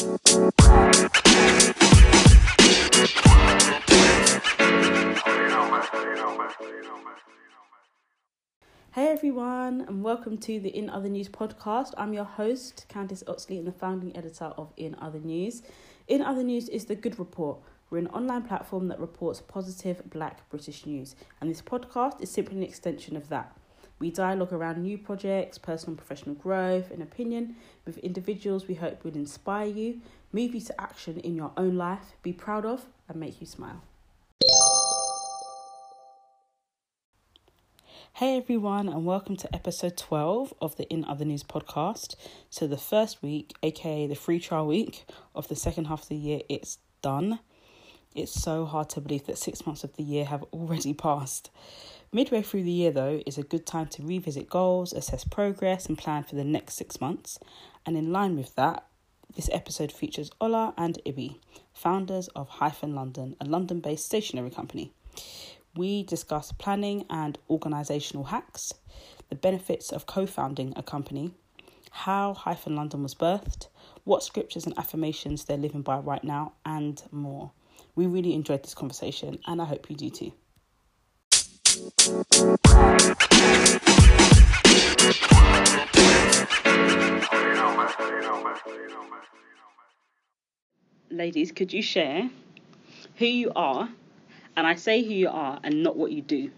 Hey everyone, and welcome to the In Other News podcast. I'm your host, Candice Oxley, and the founding editor of In Other News. In Other News is the Good Report. We're an online platform that reports positive black British news, and this podcast is simply an extension of that. We dialogue around new projects, personal and professional growth, and opinion with individuals we hope will inspire you, move you to action in your own life, be proud of, and make you smile. Hey everyone, and welcome to episode 12 of the In Other News podcast. So, the first week, aka the free trial week of the second half of the year, it's done. It's so hard to believe that six months of the year have already passed. Midway through the year, though, is a good time to revisit goals, assess progress, and plan for the next six months. And in line with that, this episode features Ola and Ibi, founders of Hyphen London, a London based stationery company. We discuss planning and organisational hacks, the benefits of co founding a company, how Hyphen London was birthed, what scriptures and affirmations they're living by right now, and more. We really enjoyed this conversation, and I hope you do too. Ladies, could you share who you are? And I say who you are and not what you do.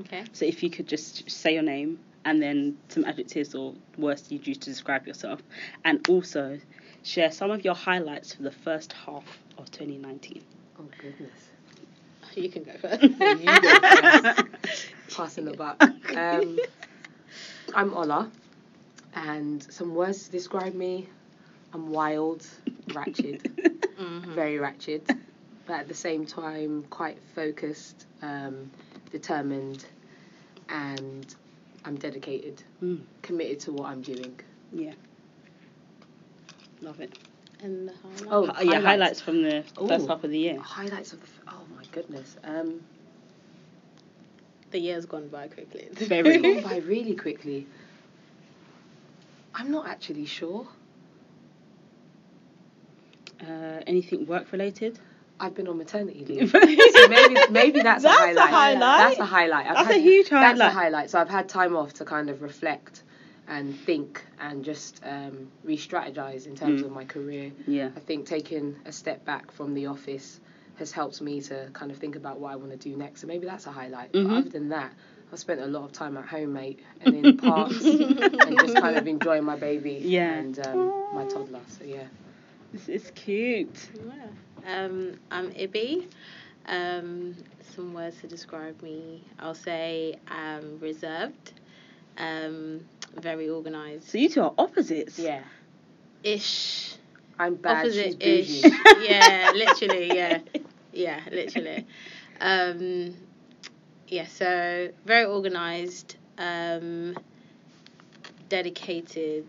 Okay. So if you could just say your name and then some adjectives or words you'd use to describe yourself, and also share some of your highlights for the first half of 2019. Oh goodness. You can go first. You go first. Passing the buck. Um, I'm Ola, and some words to describe me. I'm wild, ratchet, Mhm. very ratchet, but at the same time quite focused, um, determined, and I'm dedicated, Mm, committed to what I'm doing. yeah. Love it. And the highlight. Oh, yeah, highlights. highlights from the first half of the year. Highlights of the. F- oh my goodness. Um, the year's gone by quickly. It's Very. gone by really quickly. I'm not actually sure. Uh, anything work related? I've been on maternity leave. so maybe maybe that's, That's a a highlight. highlight. That's a highlight. I've That's had, a huge highlight. That's highlight. a highlight. So I've had time off to kind of reflect and think and just um, re-strategize in terms Mm. of my career. Yeah. I think taking a step back from the office has helped me to kind of think about what I want to do next. So maybe that's a highlight. Mhm. But other than that, I've spent a lot of time at home, mate, and in parks and just kind of enjoying my baby Yeah. and um, my toddler. So yeah. This is cute. Yeah. Um, I'm Ibby. Um, some words to describe me. I'll say um, reserved, um, very organised. So you two are opposites. Yeah. Ish. I'm bad. Opposite ish. yeah, literally, yeah. Yeah, literally. Um, yeah, so very organised, um, dedicated.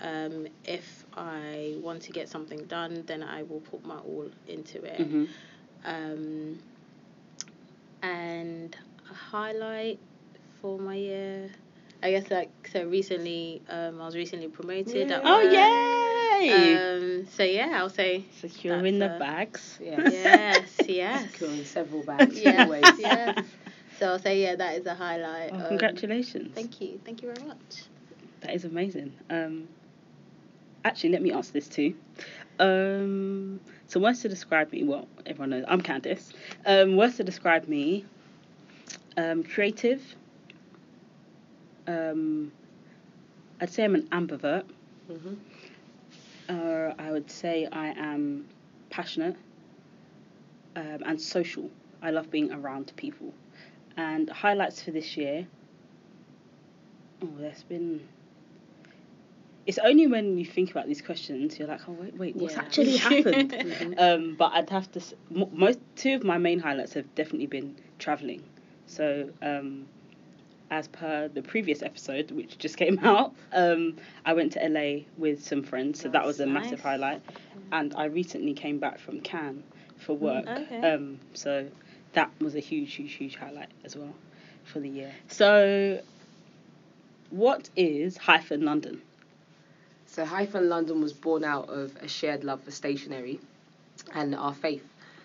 Um, if I want to get something done, then I will put my all into it. hmm Um, and a highlight for my year, I guess like so recently, um, I was recently promoted. At Oh work. Yay! Um, so yeah, I'll say Securing the that's a- bags. Yeah. yes, yes, Securing several bags. yes, always. yes. So I'll say yeah, that is a highlight. Oh, Um, congratulations. Thank you, thank you very much. That is amazing. Um, actually, let me answer this too. Um, so, words to describe me. Well, everyone knows I'm Candice. Um, words to describe me. Um, creative. Um, I'd say I'm an ambivert. hmm Uh, I would say I am passionate um, and social. I love being around people. And highlights for this year. Oh, there's been. It's only when you think about these questions you're like, oh wait, wait, what's Yeah. actually happened? Mhm. um, but I'd have to. s- Most two of my main highlights have definitely been traveling. So, um, as per the previous episode, which just came out, um, I went to LA with some friends, so that was a massive highlight. And I recently came back from Cannes for work, okay. um, so that was a huge, huge, huge highlight as well for the year. So, what is hyphen London? So Hyphen London was born out of a shared love for stationery and our faith.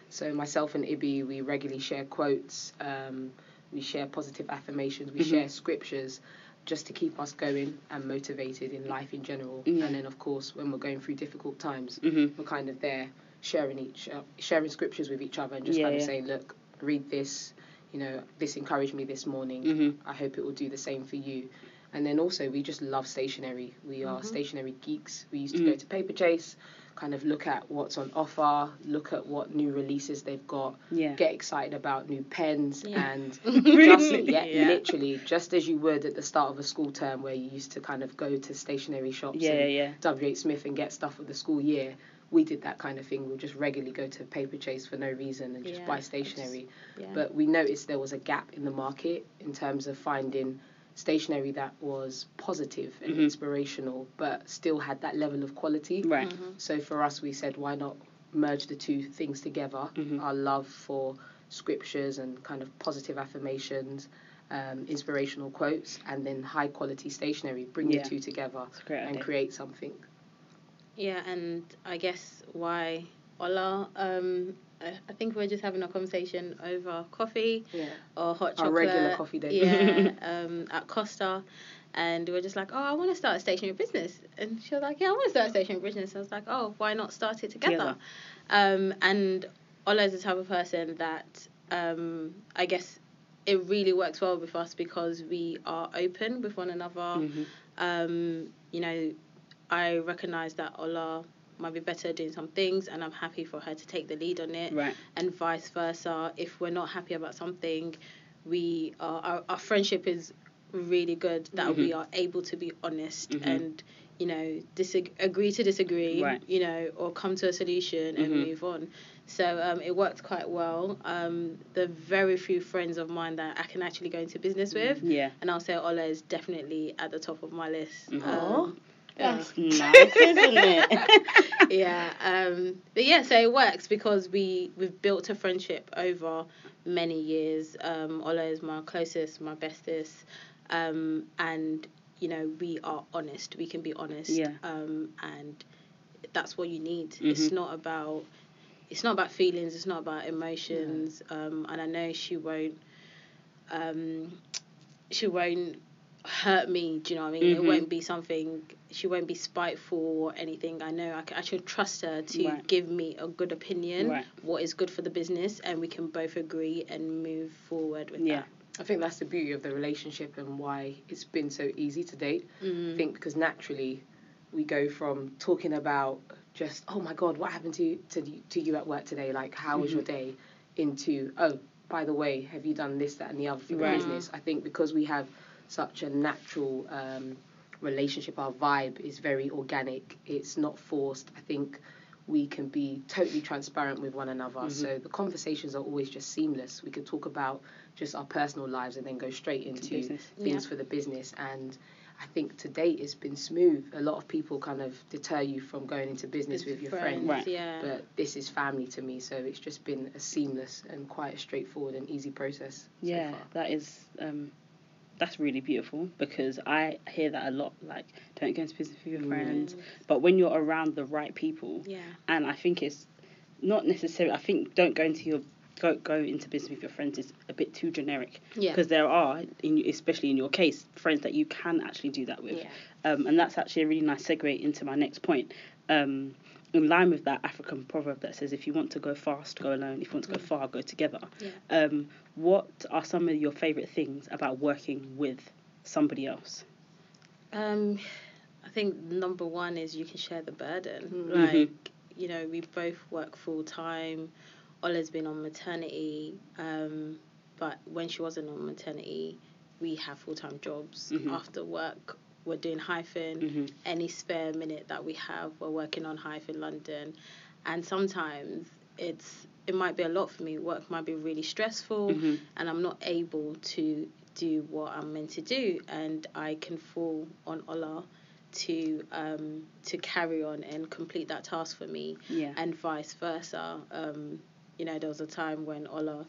So myself and Ibi, we regularly share quotes, um, we share positive affirmations, we Mhm. share scriptures just to keep us going and motivated in life in general. Yeah. And then of course when we're going through difficult times, Mhm. we're kind of there sharing each uh, sharing scriptures with each other and just Yeah, kind of yeah. saying, look, read this, you know, this encouraged me this morning. Mhm. I hope it will do the same for you. And then also, we just love stationery. We are Mhm. stationery geeks. We used to go to Paperchase, kind of look at what's on offer, look at what new releases they've got, Yeah. get excited about new pens, Yeah. and just yeah, Yeah. literally just as you would at the start of a school term, where you used to kind of go to stationery shops Yeah, and yeah. W.H. Smith and get stuff for the school year. We did that kind of thing. We'll just regularly go to Paperchase for no reason and just buy stationery. But we noticed there was a gap in the market in terms of finding stationery that was positive and Mhm. inspirational, but still had that level of quality. Right. Mhm. So for us, we said, why not merge the two things together? Mhm. Our love for scriptures and kind of positive affirmations, um, inspirational quotes, and then high quality stationery. Bring Yeah. the two together It's a great and idea. create something. Yeah, and I guess why Ola, um, I, I think we're just having a conversation over coffee Yeah. or hot Our chocolate. regular coffee date. Yeah, um, at Costa. And we were just like, oh, I want to start a stationery business. And she was like, yeah, I want to start a stationery business. I was like, oh, why not start it together? Together. Um, and Ola is the type of person that um, I guess it really works well with us because we are open with one another. Mhm. Um, you know, I recognize that Ola might be better doing some things, and I'm happy for her to take the lead on it, Right. and vice versa. If we're not happy about something, we are our, our friendship is really good that we Mhm. are able to be honest Mhm. and you know disag- agree to disagree Right. you know or come to a solution and Mhm. move on so um, it worked quite well um, the very few friends of mine that I can actually go into business with Yeah. and I'll say Ola is definitely at the top of my list. Mhm. Um, yeah. That's nice, isn't it? yeah, um, but yeah, so it works because we we've built a friendship over many years. Um, Ola is my closest, my bestest, um, and you know we are honest. We can be honest, Yeah. um, and that's what you need. It's Mhm. not about it's not about feelings. It's not about emotions. Um, and I know she won't. Um, she won't hurt me. Do you know what I mean? It Mhm. won't be something. She won't be spiteful or anything. I know I, can, I should trust her to Right. give me a good opinion, Right. what is good for the business, and we can both agree and move forward with Yeah. that. I think that's the beauty of the relationship and why it's been so easy to date. Mm. I think because naturally we go from talking about just oh my god what happened to to to you at work today like how was your day into oh by the way have you done this that and the other for the Right. business I think because we have such a natural um, relationship our vibe is very organic it's not forced I think we can be totally transparent with one another Mhm. so the conversations are always just seamless we could talk about just our personal lives and then go straight into business. things Yeah. for the business and I think to date it's been smooth. A lot of people kind of deter you from going into business with your friends, Right. Yeah. but this is family to me, so it's just been a seamless and quite a straightforward and easy process. Yeah, so far. that is um, that's really beautiful because I hear that a lot. Like, don't go into business with your Mm. friends, but when you're around the right people, Yeah. and I think it's not necessarily. I think don't go into your go go into business with your friends is a bit too generic Yeah. because there are, in, especially in your case, friends that you can actually do that with. Yeah. Um, and that's actually a really nice segue into my next point. Um, in line with that African proverb that says, if you want to go fast, go alone. If you want to go far, go together. Yeah. Um, what are some of your favourite things about working with somebody else? Um, I think number one is you can share the burden. Mhm. Like, you know, we both work full time. Ola's been on maternity, um, but when she wasn't on maternity, we have full time jobs. Mhm. After work, we're doing hyphen. Mhm. Any spare minute that we have, we're working on hyphen London. And sometimes it's it might be a lot for me. Work might be really stressful Mhm. and I'm not able to do what I'm meant to do, and I can fall on Ola to um, to carry on and complete that task for me, Yeah. and vice versa. Um, you know, there was a time when Ola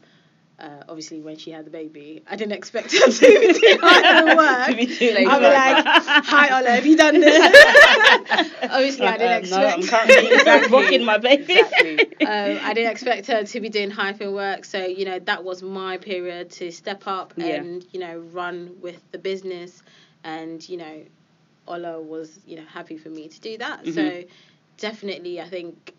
uh, obviously when she had the baby, I didn't expect her to be doing work. To be doing I'm like, hi Ola, have you done this? obviously, I didn't Uh, no, I'm expect. Exactly. rocking my baby. Exactly. um, I didn't expect her to be doing hyphen work, so you know that was my period to step up Yeah. and you know run with the business, and you know, Ola was you know happy for me to do that. So Mhm. definitely, I think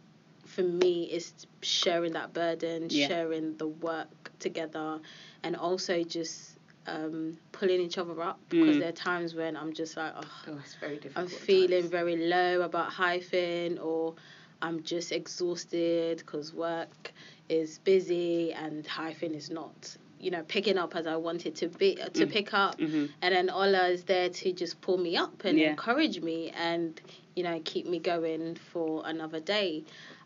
for me is sharing that burden, Yeah. sharing the work together, and also just um, pulling each other up Mm. because there are times when I'm just like, oh, Oh, it's very difficult. I'm feeling times. very low about hyphen or I'm just exhausted because work is busy and hyphen is not you know picking up as I wanted to be to Mm. pick up Mhm. and then Ola is there to just pull me up and Yeah. encourage me and you know keep me going for another day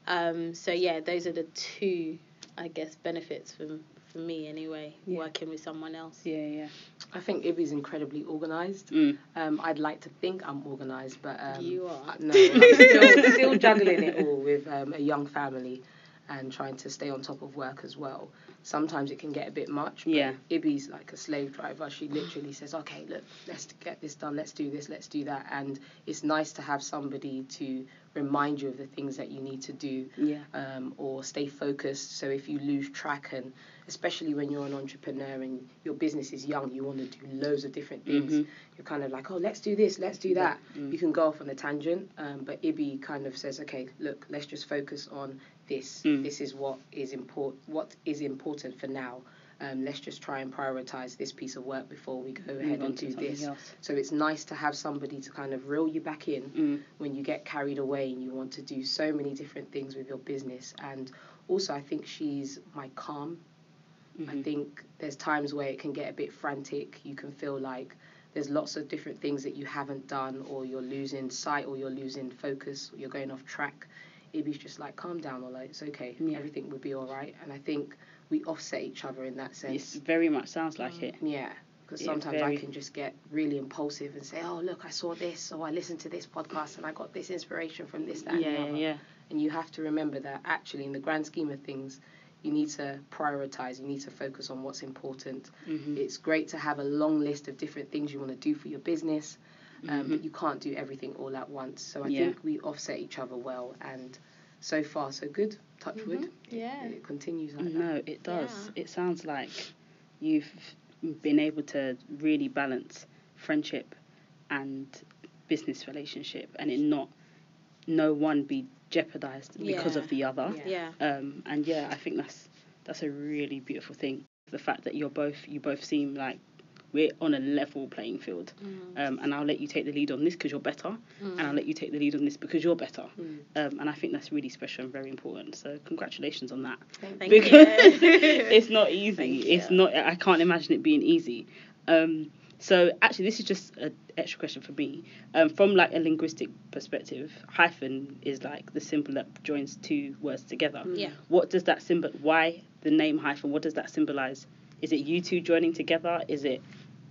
um so yeah those are the two I guess benefits for for me anyway Yeah. working with someone else Yeah, yeah. I think Ibby's incredibly organised. Mm. Um, I'd like to think I'm organised, but um, You are. No, I'm still, still juggling it all with um, a young family and trying to stay on top of work as well. Sometimes it can get a bit much. But Yeah. Ibby's like a slave driver. She literally says, "Okay, look, let's get this done. Let's do this. Let's do that." And it's nice to have somebody to remind you of the things that you need to do Yeah. um, or stay focused. So if you lose track, and especially when you're an entrepreneur and your business is young, you want to do loads of different things. Mhm. You're kind of like, oh, let's do this, let's do that. Mm. You can go off on a tangent, um, but Ibby kind of says, okay, look, let's just focus on this. Mm. This is what is important. What is important for now. Um, let's just try and prioritize this piece of work before we go ahead and do this. else. So it's nice to have somebody to kind of reel you back in Mm. when you get carried away and you want to do so many different things with your business. And also, I think she's my calm. I Mhm. think there's times where it can get a bit frantic. You can feel like there's lots of different things that you haven't done, or you're losing sight, or you're losing focus, or you're going off track. Ibby's just like, calm down, Ola, it's okay. Yeah. Everything will be all right. And I think we offset each other in that sense. It very much sounds like it. Yeah, because sometimes very. I can just get really impulsive and say, "Oh, look, I saw this, or I listened to this podcast, and I got this inspiration from this, that, and the Yeah, other." yeah, yeah. And you have to remember that actually, in the grand scheme of things, you need to prioritize. You need to focus on what's important. Mhm. It's great to have a long list of different things you want to do for your business, um, Mhm. but you can't do everything all at once. So I Yeah. think we offset each other well, and so far so good. Touch wood. It- yeah It, continues like that. No, it does. Yeah. It sounds like you've been able to really balance friendship and business relationship, and it not no one be jeopardized because of the other. yeah Um, and yeah, I think that's that's a really beautiful thing. The fact that you're both you both seem like we're on a level playing field, Mm. um, and I'll let you take the lead on this because you're better, and I'll let you take the lead on this because you're better. Mm. Um, and I think that's really special and very important. So congratulations on that Thank because you. it's not easy. Thank It's you. not. I can't imagine it being easy. Um, so actually, this is just an extra question for me. Um, from like a linguistic perspective, hyphen is like the symbol that joins two words together. Yeah. What does that symbol? Why the name hyphen? What does that symbolize? Is it you two joining together? Is it?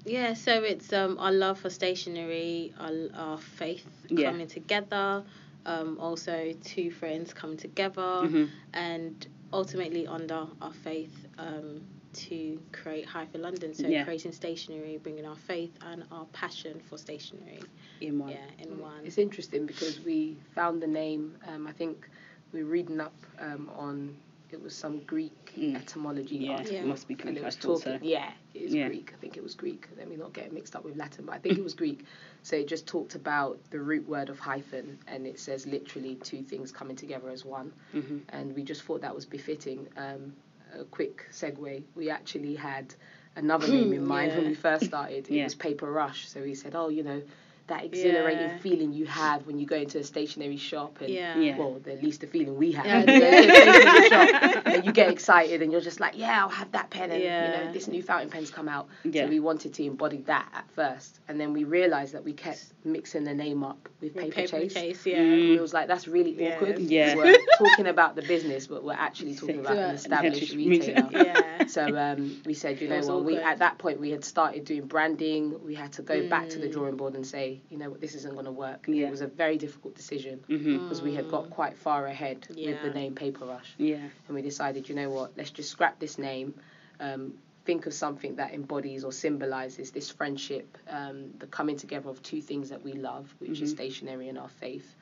Yeah, so it's um our love for stationery, our, our faith Yeah. coming together, um also two friends coming together, Mhm. and ultimately under our faith um to create Hyphen London. So Yeah. creating stationery, bringing our faith and our passion for stationery, In one. yeah, in one. It's interesting because we found the name. Um, I think we were reading up um, on it was some Greek Mm. etymology Yeah, article. it must be Greek. and it was thought talking, so. Yeah, it is Yeah. Greek. I think it was Greek. Let me not get it mixed up with Latin, but I think it was Greek. So it just talked about the root word of hyphen, and it says literally two things coming together as one. Mhm. And we just thought that was befitting. Um, a quick segue. We actually had another name in mind when we first started. It Yeah. was Paper Rush. So we said, oh, you know, that exhilarating Yeah. feeling you have when you go into a stationery shop and Yeah. Yeah. well, the least the feeling we have. Yeah. You go into a stationery shop and you get excited and you're just like, yeah, I'll have that pen and you know this new fountain pen's come out. Yeah. So we wanted to embody that at first, and then we realised that we kept mixing the name up with With paper, chase. chase, yeah. Mm. It was like that's really Yeah. awkward. Yeah. We're talking about the business, but we're actually talking about an established retailer. Yeah. So um, we said, you know was what? We at that point we had started doing branding. We had to go back to the Mm. drawing board and say, you know what, this isn't going to work. Yeah. It was a very difficult decision Mhm. because we had got quite far ahead with the name Paper Rush, Yeah. and we decided, you know what, let's just scrap this name. um, think of something that embodies or symbolizes this friendship, um, the coming together of two things that we love, which is Mhm. stationery and our faith.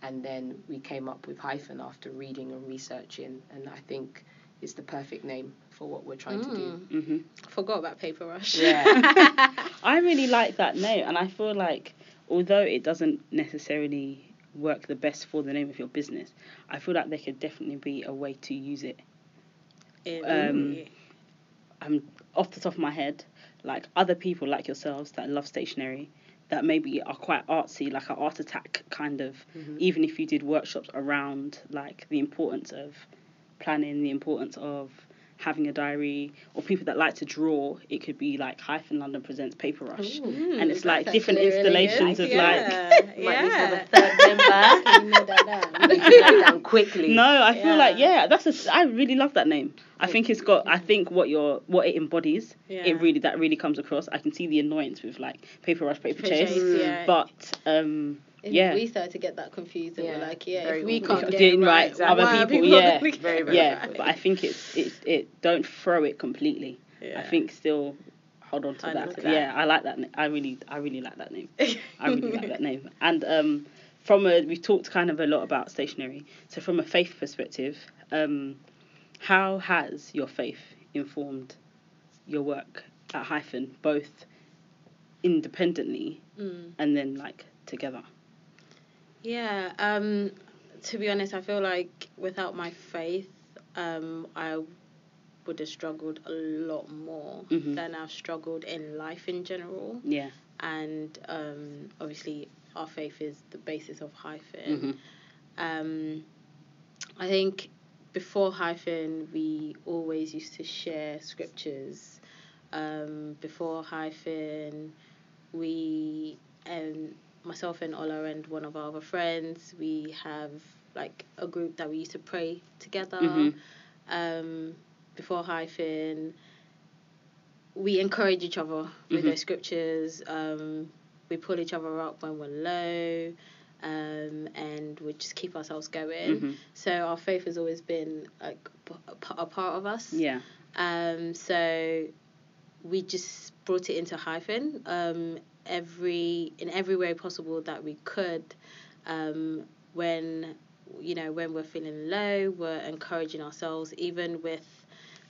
And then we came up with hyphen after reading and researching, and I think it's the perfect name for what we're trying to do. Mm. hmm Forgot about Paper Rush. Yeah. I really like that name, and I feel like although it doesn't necessarily work the best for the name of your business, I feel like there could definitely be a way to use it. In- Um, I'm off the top of my head, like other people like yourselves that love stationery, that maybe are quite artsy, like an art attack kind of. Mhm. Even if you did workshops around like the importance of planning, the importance of having a diary, or people that like to draw, it could be like Hyphen London presents Paper Rush. Ooh. And it's like different actually really installations of, like- yeah, Might need to have a yeah. third member. You know that down. Need to get that down quickly. No, I feel like Yeah. yeah, that's a. I really love that name. I think it's got. I think what your what it embodies. Yeah. It really that really comes across. I can see the annoyance with like paper rush, paper For chase, Chase, yeah. but um, And yeah. we started to get that confused and Yeah, we're like, yeah, very if we confused. can't get Doing it right, right, other people, people yeah. Very, very yeah, right? but I think it's it it don't throw it completely. I think still hold on to that. to that. Yeah, I like that. na- I really I really like that name. I really like that name. And um, from a we've talked kind of a lot about stationery. So from a faith perspective, um, how has your faith informed your work at Hyphen, both independently Mm. and then like together? Yeah, um, to be honest, I feel like without my faith, um, I would have struggled a lot more Mhm. than I've struggled in life in general. Yeah. And um, obviously, our faith is the basis of Hyphen. Mhm. Um, I think before Hyphen, we always used to share scriptures. Um, before Hyphen, we and myself and Ola and one of our other friends, we have like a group that we used to pray together. Mhm. Um, before Hyphen, we encourage each other with Mhm. those scriptures. Um, we pull each other up when we're low. Um, and we just keep ourselves going. Mhm. So our faith has always been like p- a p- a part of us. Yeah. Um, so we just brought it into hyphen. Um, every in every way possible that we could. Um, when you know when we're feeling low, we're encouraging ourselves. Even with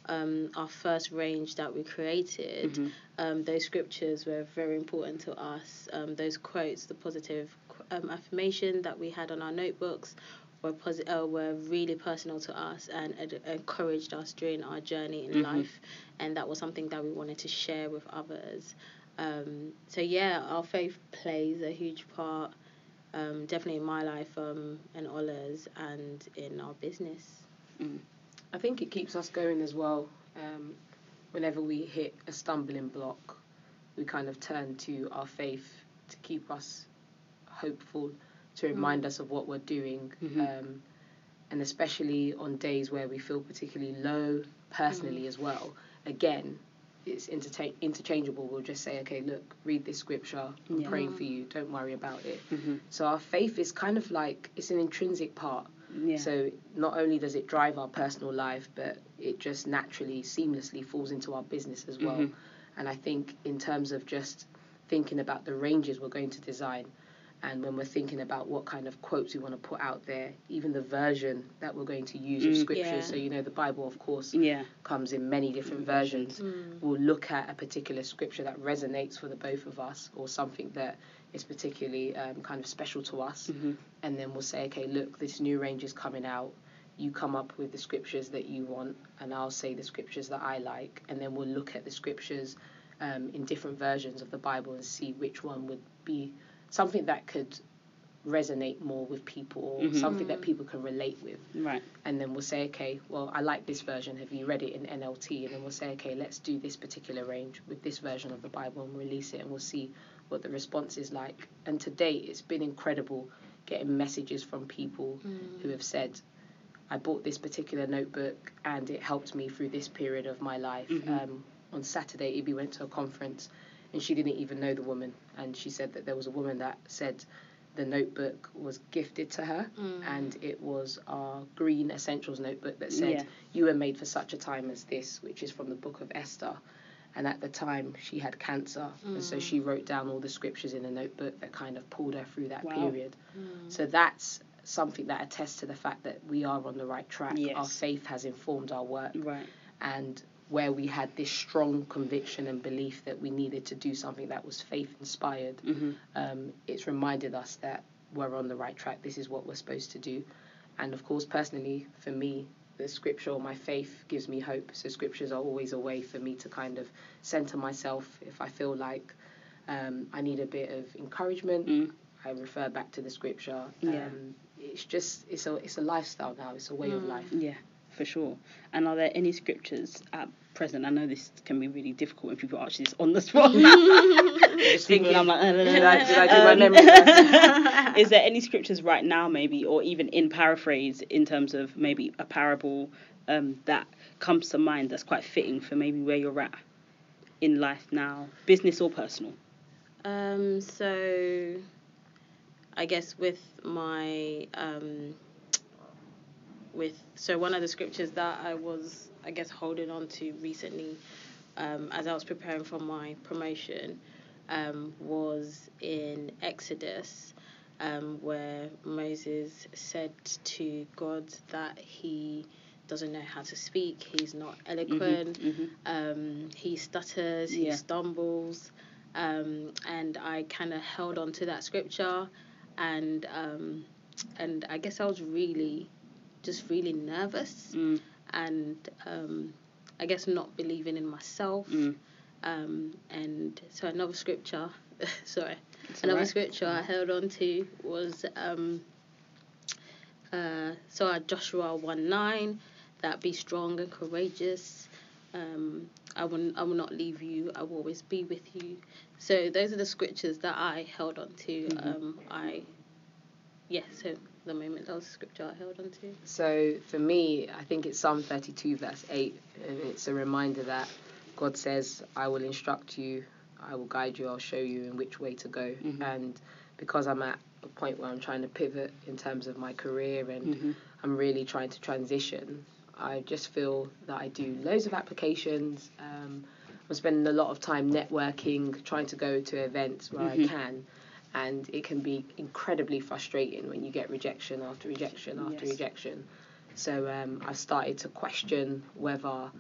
um, our first range that we created, Mhm. um, those scriptures were very important to us. Um, those quotes, the positive um, affirmation that we had on our notebooks, were posi- uh, were really personal to us and ed- encouraged us during our journey in Mhm. life, and that was something that we wanted to share with others. Um, so yeah, our faith plays a huge part, um, definitely in my life um, and Ola's, and in our business. I think it keeps us going as well. Um, whenever we hit a stumbling block, we kind of turn to our faith to keep us hopeful, to remind us of what we're doing. Mhm. Um, and especially on days where we feel particularly low, personally as well. Again, it's interta- interchangeable. We'll just say, okay, look, read this scripture. I'm Yeah. praying for you. Don't worry about it. Mhm. So our faith is kind of like it's an intrinsic part. Yeah. So not only does it drive our personal life, but it just naturally, seamlessly falls into our business as well. Mhm. And I think in terms of just thinking about the ranges we're going to design, and when we're thinking about what kind of quotes we want to put out there, even the version that we're going to use of Mm. scriptures. Yeah. So you know the Bible, of course, yeah. comes in many different versions. Mm. We'll look at a particular scripture that resonates for the both of us, or something that is particularly um, kind of special to us Mhm. and then we'll say, okay, look, this new range is coming out. You come up with the scriptures that you want, and I'll say the scriptures that I like, and then we'll look at the scriptures um, in different versions of the Bible and see which one would be something that could resonate more with people or Mhm. something that people can relate with. Right. And then we'll say, okay, well, I like this version. Have you read it in NLT? And then we'll say, okay, let's do this particular range with this version of the Bible and release it, and we'll see what the response is like. And to date, it's been incredible getting messages from people who have said, I bought this particular notebook and it helped me through this period of my life. Mhm. Um, on Saturday, Ibi went to a conference and she didn't even know the woman. And she said that there was a woman that said the notebook was gifted to her, Mm. and it was our green essentials notebook that said, Yeah. "You were made for such a time as this," which is from the book of Esther. And at the time, she had cancer, and so Mm. she wrote down all the scriptures in a notebook that kind of pulled her through that Wow. period. So that's something that attests to the fact that we are on the right track. Our faith has informed our work, Right. and where we had this strong conviction and belief that we needed to do something that was faith inspired, hmm um, it's reminded us that we're on the right track. This is what we're supposed to do. And of course, personally, for me, the scripture or my faith gives me hope. So scriptures are always a way for me to kind of center myself. If I feel like um, I need a bit of encouragement, Mm. I refer back to the scripture. Yeah. Um, it's just it's a it's a lifestyle now. It's a way of Mm. life. Yeah, for sure. And are there any scriptures at present? I know this can be really difficult when people ask you this on the spot. Just thinking, I'm like, uh, did I, did I do my Um, memory? there? Is there any scriptures right now, maybe, or even in paraphrase, in terms of maybe a parable um, that comes to mind that's quite fitting for maybe where you're at in life now, business or personal? Um, so I guess with my um, with so one of the scriptures that I was I guess holding on to recently um, as I was preparing for my promotion um, was in Exodus um, where Moses said to God that he doesn't know how to speak, he's not eloquent, Mhm. um, he stutters, he Yeah. stumbles, um, and I kind of held on to that scripture, and um, and I guess I was really, just really nervous, Mm, and um, I guess not believing in myself, mm. um, and so another scripture, sorry, It's another alright. scripture I held on to was um, uh, so Joshua 1 9, that be strong and courageous. Um, I will, I will not leave you, I will always be with you. So those are the scriptures that I held on to. Mhm. Um, I, yeah, so the moment that was the scripture I held on to. So for me, I think it's Psalm 32, verse 8, and it's a reminder that God says, I will instruct you, I will guide you, I'll show you in which way to go. Mhm. And because I'm at a point where I'm trying to pivot in terms of my career and Mhm. I'm really trying to transition, I just feel that I do loads of applications. Um, I'm spending a lot of time networking, trying to go to events where Mhm. I can. And it can be incredibly frustrating when you get rejection after rejection after Yes. rejection. So um, I've started to question whether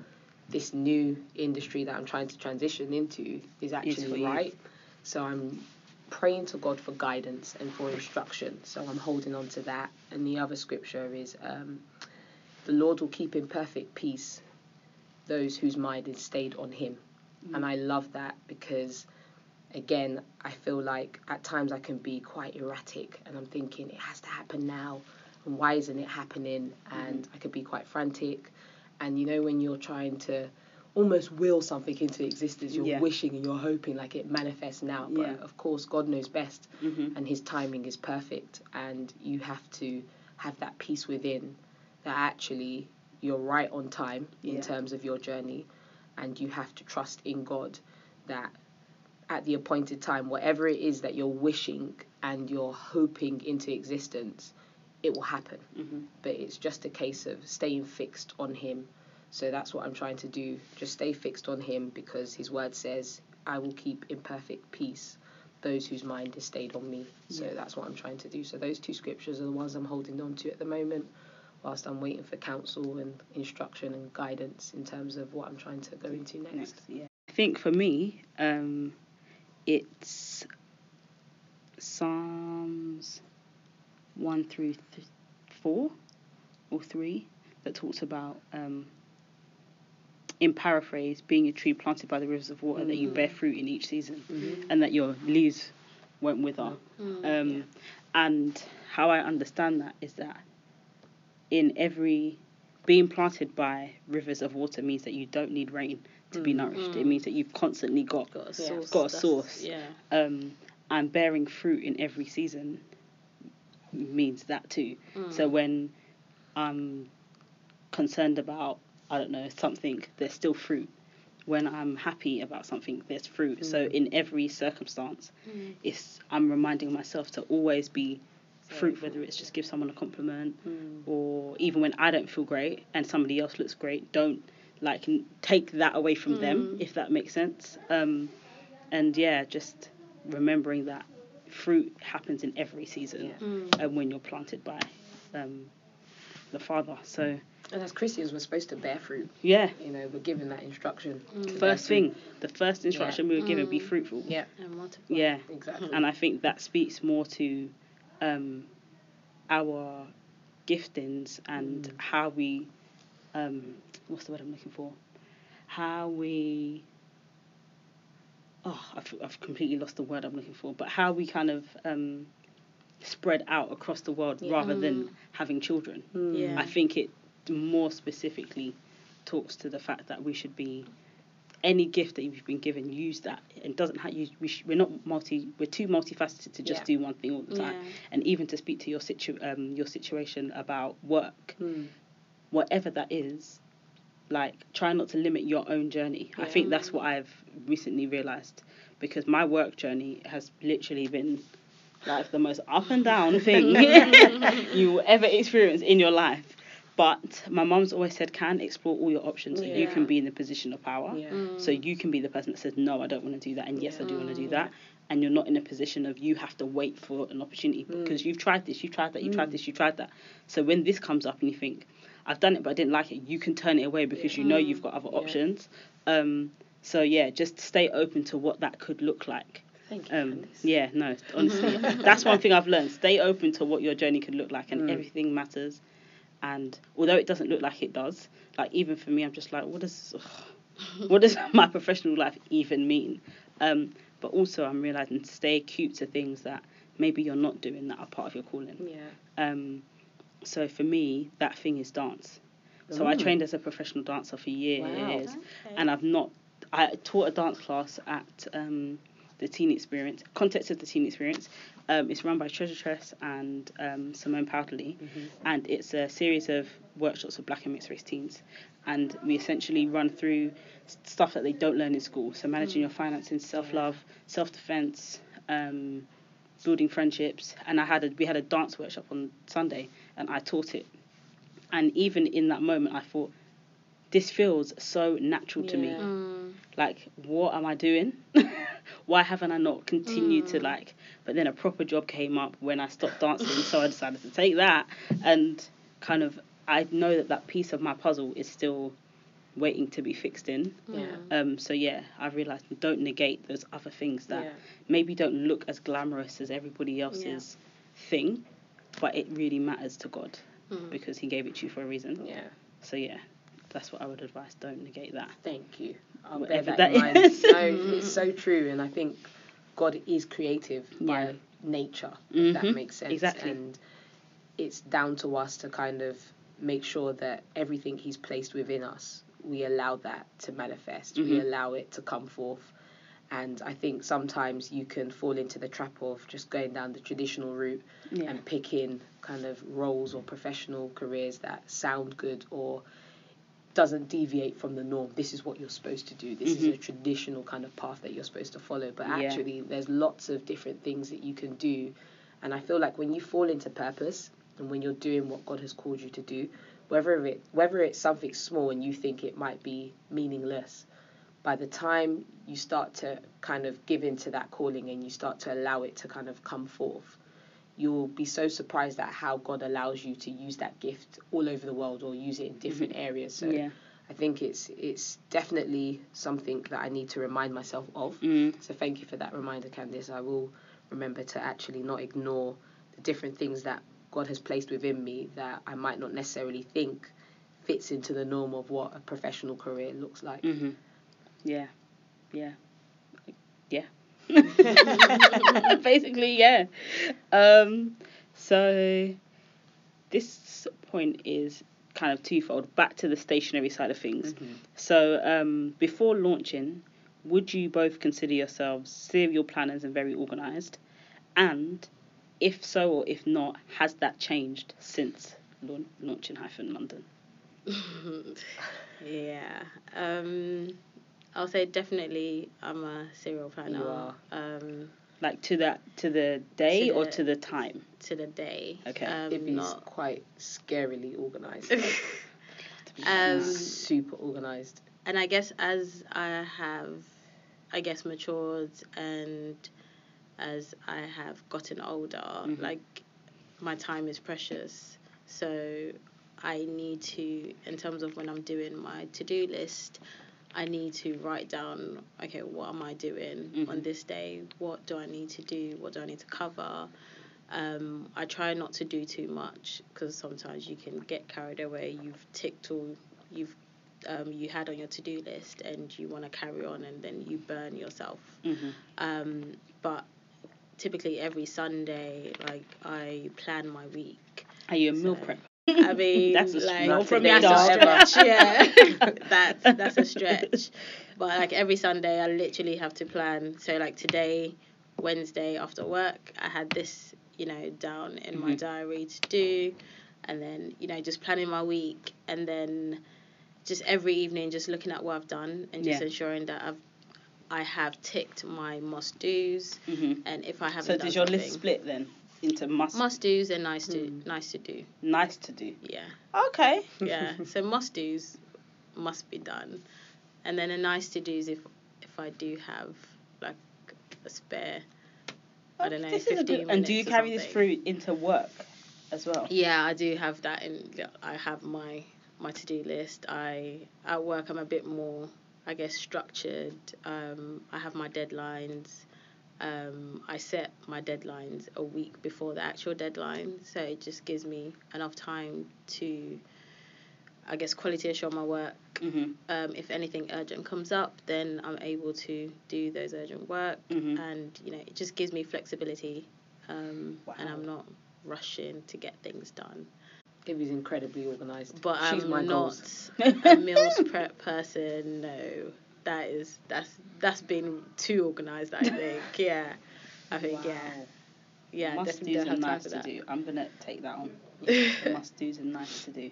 this new industry that I'm trying to transition into is actually right. So I'm praying to God for guidance and for instruction. So I'm holding on to that. And the other scripture is um, the Lord will keep in perfect peace those whose mind is stayed on Him. Mm. And I love that because, again, I feel like at times I can be quite erratic and I'm thinking it has to happen now. And why isn't it happening? And I could be quite frantic. And you know, when you're trying to almost will something into existence, you're Yeah. wishing and you're hoping like it manifests now. But Yeah. of course, God knows best Mhm. and his timing is perfect and you have to have that peace within that actually you're right on time in Yeah. terms of your journey and you have to trust in God that at the appointed time whatever it is that you're wishing and you're hoping into existence it will happen Mhm. but it's just a case of staying fixed on him so that's what I'm trying to do just stay fixed on him because his word says I will keep in perfect peace those whose mind is stayed on me. So Yeah. that's what I'm trying to do. So those two scriptures are the ones I'm holding on to at the moment, whilst I'm waiting for counsel and instruction and guidance in terms of what I'm trying to go into next. Next, yeah. I think for me, um, it's Psalms one through th- four or three that talks about, um, in paraphrase, being a tree planted by the rivers of water that you bear fruit in each season, Mhm. and that your leaves won't wither. Mm. Um, And how I understand that is that in every being planted by rivers of water means that you don't need rain to be nourished. It Mm. means that you've constantly got got a source. Got a source. Yeah. um, and bearing fruit in every season means that too. So Mm. when I'm concerned about I don't know something, there's still fruit. when I'm happy about something, there's fruit. So Mm. in every circumstance, Mm. it's I'm reminding myself to always be fruit, whether it's just give someone a compliment Mm. or even when I don't feel great and somebody else looks great, don't like n- take that away from them Mm. if that makes sense. Um, and yeah, just remembering that fruit happens in every season Yeah. Mm. and when you're planted by um, the Father. So And as Christians, we're supposed to bear fruit. yeah, You know, we're given that instruction. to bear first thing, the first instruction we were given, be Mm. fruitful. Yeah, And multiply. Yeah, exactly. and I think that speaks more to um, our giftings and Mm. how we, um, what's the word I'm looking for? How we, oh, I've, I've completely lost the word I'm looking for, but how we kind of um, spread out across the world Yeah. rather than Mm. having children. Mm. Yeah. I think it more specifically talks to the fact that we should be any gift that you've been given, use that. It doesn't have you. We sh- we're not multi. We're too multifaceted to just Yeah. do one thing all the time. Yeah. And even to speak to your situ um your situation about work, Mm. Whatever that is, like try not to limit your own journey. I think that's what I've recently realized because my work journey has literally been like the most up and down thing you will ever experience in your life. But my mum's always said, can explore all your options so you can be in the position of power. Yeah. Mm. So you can be the person that says, no, I don't want to do that, and yes, I do want to do that. And you're not in a position of you have to wait for an opportunity Mm. because you've tried this, you've tried that, you've tried Mm. this, you've tried that. So when this comes up and you think, I've done it but I didn't like it, you can turn it away because you know you've got other Yeah. options. Um, so yeah, just stay open to what that could look like. Thank you. Um, yeah, no, honestly, that's one thing I've learned. Stay open to what your journey could look like, and Mm. everything matters. And although it doesn't look like it does, like even for me, I'm just like, what does, what does my professional life even mean? Um, but also, I'm realizing to stay acute to things that maybe you're not doing that are part of your calling. Yeah. Um, so for me, that thing is dance. So I Mm. trained as a professional dancer for years, Wow. Okay. and I've not. I taught a dance class at um, the Teen Experience. Context of the Teen Experience. Um, it's run by Treasure Tress and um, Simone Powderly, Mhm. and it's a series of workshops for Black and mixed race teens. And we essentially run through stuff that they don't learn in school. So managing your finances, self love, self defense, um, building friendships. And I had a, we had a dance workshop on Sunday, and I taught it. And even in that moment, I thought, this feels so natural to me Mm. like what am i doing why haven't i not continued to Mm. like but then a proper job came up when i stopped dancing so i decided to take that and kind of i know that that piece of my puzzle is still waiting to be fixed in Yeah. um so yeah i realized don't negate those other things that Yeah. maybe don't look as glamorous as everybody else's thing but it really matters to god Mm. because he gave it to you for a reason Yeah. so yeah that's what i would advise don't negate that Thank you. I'll Whatever that, that is. No, it's so true, and I think God is creative Yeah. by nature. If Mhm. that makes sense. Exactly. And it's down to us to kind of make sure that everything He's placed within us, we allow that to manifest. We Mhm. allow it to come forth. And I think sometimes you can fall into the trap of just going down the traditional route yeah and picking kind of roles or professional careers that sound good or doesn't deviate from the norm. This is what you're supposed to do. This is Mhm. a traditional kind of path that you're supposed to follow. But Yeah. actually, there's lots of different things that you can do. And I feel like when you fall into purpose and when you're doing what God has called you to do, whether it whether it's something small and you think it might be meaningless, by the time you start to kind of give into that calling and you start to allow it to kind of come forth, you'll be so surprised at how God allows you to use that gift all over the world or use it in different areas. So yeah I think it's it's definitely something that I need to remind myself of. Mm. So thank you for that reminder, Candice. I will remember to actually not ignore the different things that God has placed within me that I might not necessarily think fits into the norm of what a professional career looks like. hmm Yeah. Yeah. Yeah. Basically, yeah. Um, so this point is kind of twofold. Back to the stationary side of things. Mhm. So um, before launching, would you both consider yourselves serial planners and very organised? And if so or if not, has that changed since laun- launching hyphen London? yeah. Um, I'll say definitely I'm a serial planner. You are. Um, Like to that to the day To or to the time? to the day. Okay. Um, Ibby's not. quite scarily organised. Um, Super organised. and I guess as I have, I guess matured and as I have gotten older, Mhm. like my time is precious. So I need to, in terms of when I'm doing my to do list, I need to write down, okay, what am I doing Mhm. on this day? What do I need to do? What do I need to cover? Um, I try not to do too much because sometimes you can get carried away. You've ticked all you've um, you had on your to do list, and you want to carry on, and then you burn yourself. hmm Um, but typically every Sunday, like I plan my week. Are you a meal So- prep? I mean, That's a like from that's a stretch. Yeah, that's that's a stretch. But like every Sunday, I literally have to plan. So like today, Wednesday after work, I had this, you know, down in my Mhm. diary to do, and then you know just planning my week, and then just every evening just looking at what I've done and just Yeah. ensuring that I've I have ticked my must dos, hmm and if I haven't So does your something, list split then into must, must dos and nice to Hmm. nice to do. nice to do? Yeah. Okay. yeah so must do's must be done and then a nice to do's if if i do have like a spare i don't know This is a good- and do you carry this through into work as well? yeah i do have that in i have my my to-do list i at work i'm a bit more i guess structured um i have my deadlines um, I set my deadlines a week before the actual deadline, so it just gives me enough time to, I guess, quality assure my work hmm um, if anything urgent comes up, then I'm able to do those urgent work, Mhm. and you know it just gives me flexibility, um, and I'm not rushing to get things done. Ibby's incredibly organised. But She's I'm not goals. a meals prep person. No, that is that's that's been too organised. I think. Yeah, I think yeah, yeah. must definitely do's don't have and time nice for to that. do. I'm gonna take that on. The must do's and nice to do.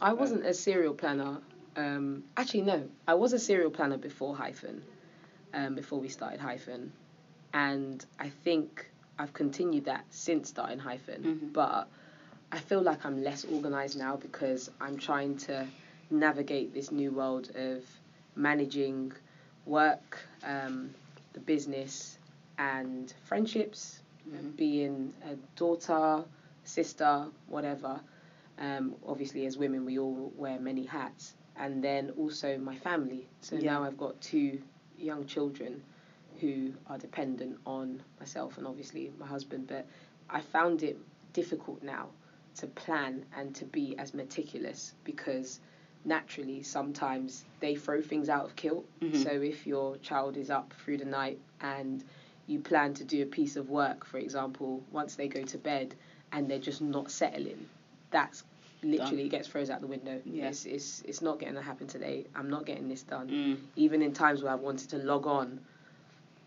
I wasn't a serial planner. Um, actually, no, I was a serial planner before hyphen, um, before we started hyphen, and I think I've continued that since starting hyphen. Mhm. But I feel like I'm less organized now because I'm trying to navigate this new world of managing work, um, the business, and friendships, Mhm. being a daughter, sister, whatever. Um, obviously, as women, we all wear many hats, and then also my family. So Yeah. now I've got two young children who are dependent on myself and obviously my husband. But I found it difficult now to plan and to be as meticulous because naturally sometimes they throw things out of kilt. Mhm. So if your child is up through the night and you plan to do a piece of work, for example, once they go to bed and they're just not settling, that's literally gets throws out the window. Yeah. It's, it's it's not going to happen today. I'm not getting this done. Mm. Even in times where I wanted to log on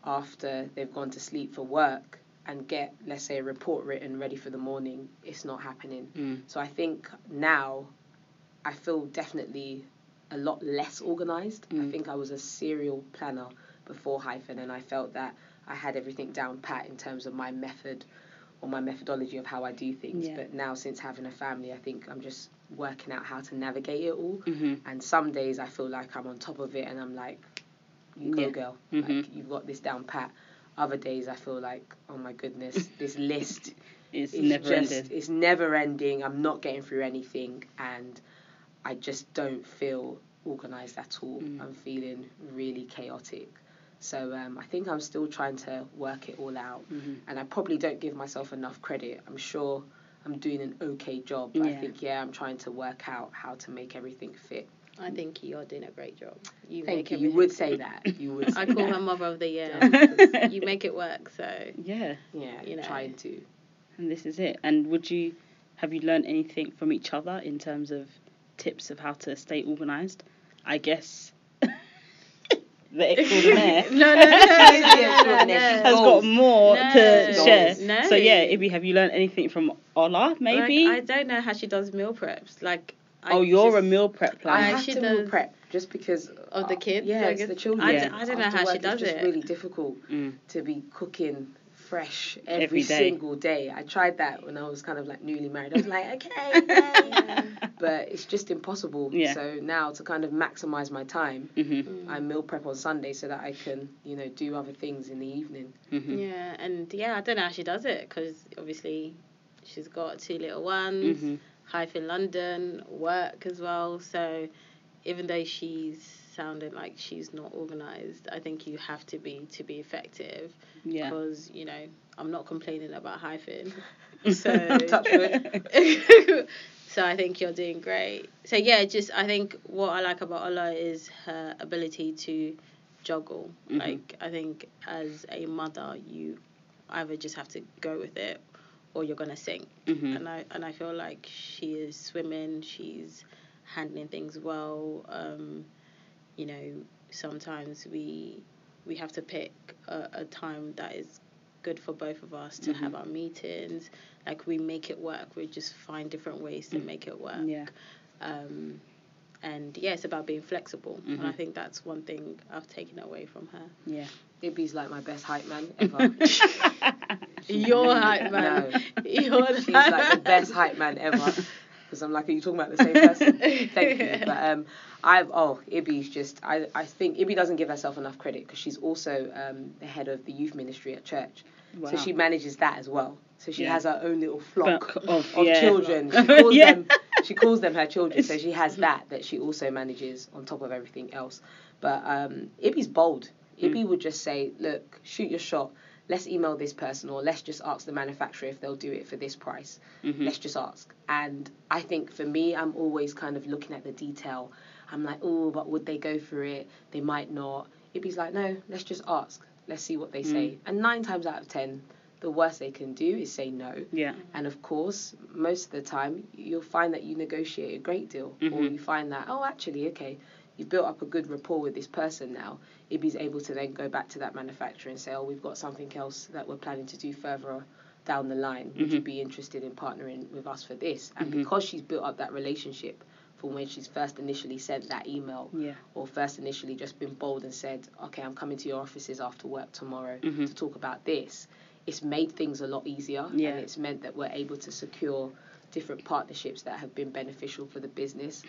after they've gone to sleep for work and get, let's say, a report written ready for the morning, it's not happening. Mm. So I think now I feel definitely a lot less organized. I Mm. think I was a serial planner before hyphen and I felt that I had everything down pat in terms of my method or my methodology of how I do things. Yeah. But now since having a family, I think I'm just working out how to navigate it all. hmm And some days I feel like I'm on top of it and I'm like, you go Yeah. girl, Mhm. like you've got this down pat. Other days I feel like, oh my goodness, this list It's, it's never just, ended. It's never ending. I'm not getting through anything, and I just don't feel organized at all. Mm. I'm feeling really chaotic. So um, I think I'm still trying to work it all out, hmm and I probably don't give myself enough credit. I'm sure I'm doing an okay job, but I think yeah, I'm trying to work out how to make everything fit. I think you're doing a great job. You Thank make you. You would say that. You would. Say I call that. her mother of the year. You make it work. So Yeah, Yeah, you know. trying to. and this is it. And would you have you learned anything from each other in terms of tips of how to stay organised? I guess the extraordinaire no, no, no, no, has got more No. to share. No. So yeah, Ibby, have you learned anything from Ola? Maybe. Like, I don't know how she does meal preps. Like I oh, you're just- a meal prep planner. I have she to meal prep just because Of the kids, Yeah, I it's guess. the children. I, Yeah. d- I don't know After how work, she does it's just it. really difficult Mm. to be cooking fresh every, Every day. single day. I tried that when I was kind of like newly married. I was like, okay, yay. but it's just impossible. Yeah. So now to kind of maximize my time, Mhm. I meal prep on Sunday so that I can, you know, do other things in the evening. Mhm. Yeah, and yeah, I don't know how she does it because obviously she's got two little ones, Mhm. life in London, work as well. So even though she's sounding like she's not organized, I think you have to be to be effective Yeah. because you know I'm not complaining about hyphen. So so I think you're doing great. So yeah, just I think what I like about Ola is her ability to juggle. Mhm. Like I think as a mother, you either just have to go with it or you're gonna sink. Mhm. And I and I feel like she is swimming. She's handling things well. Um, you know, sometimes we we have to pick a, a time that is good for both of us to Mhm. have our meetings. Like we make it work. We just find different ways to Mm. make it work. Yeah. Um, and yeah, it's about being flexible. And I Mhm. think that's one thing I've taken away from her. Yeah. Ibby's like my best hype man ever. Your hype man. Your She's like the best hype man ever. Because I'm like, are you talking about the same person? Thank you. But um, I've oh, Ibby's just I I think Ibby doesn't give herself enough credit because she's also um the head of the youth ministry at church. Wow. So she manages that as well. So she Yeah. has her own little flock of- of yeah. children. She calls Yeah. them she calls them her children. So she has that that she also manages on top of everything else. But um, Ibby's bold. Mm. Ibby would just say, look, shoot your shot. Let's email this person or let's just ask the manufacturer if they'll do it for this price. Mhm. Let's just ask. And I think for me, I'm always kind of looking at the detail. I'm like, oh, but would they go for it? They might not. Ibby's like, no, let's just ask. Let's see what they say. And nine times out of ten, the worst they can do is say no. Yeah. And of course, most of the time, you'll find that you negotiate a great deal, or Mhm. you find that, oh, actually, okay, you've built up a good rapport with this person now. Ibby's able to then go back to that manufacturer and say, oh, we've got something else that we're planning to do further down the line. Would you Mhm. be interested in partnering with us for this? And Mhm. because she's built up that relationship from when she's first initially sent that email, Yeah. or first initially just been bold and said, okay, I'm coming to your offices after work tomorrow Mhm. to talk about this, it's made things a lot easier Yeah. and it's meant that we're able to secure different partnerships that have been beneficial for the business.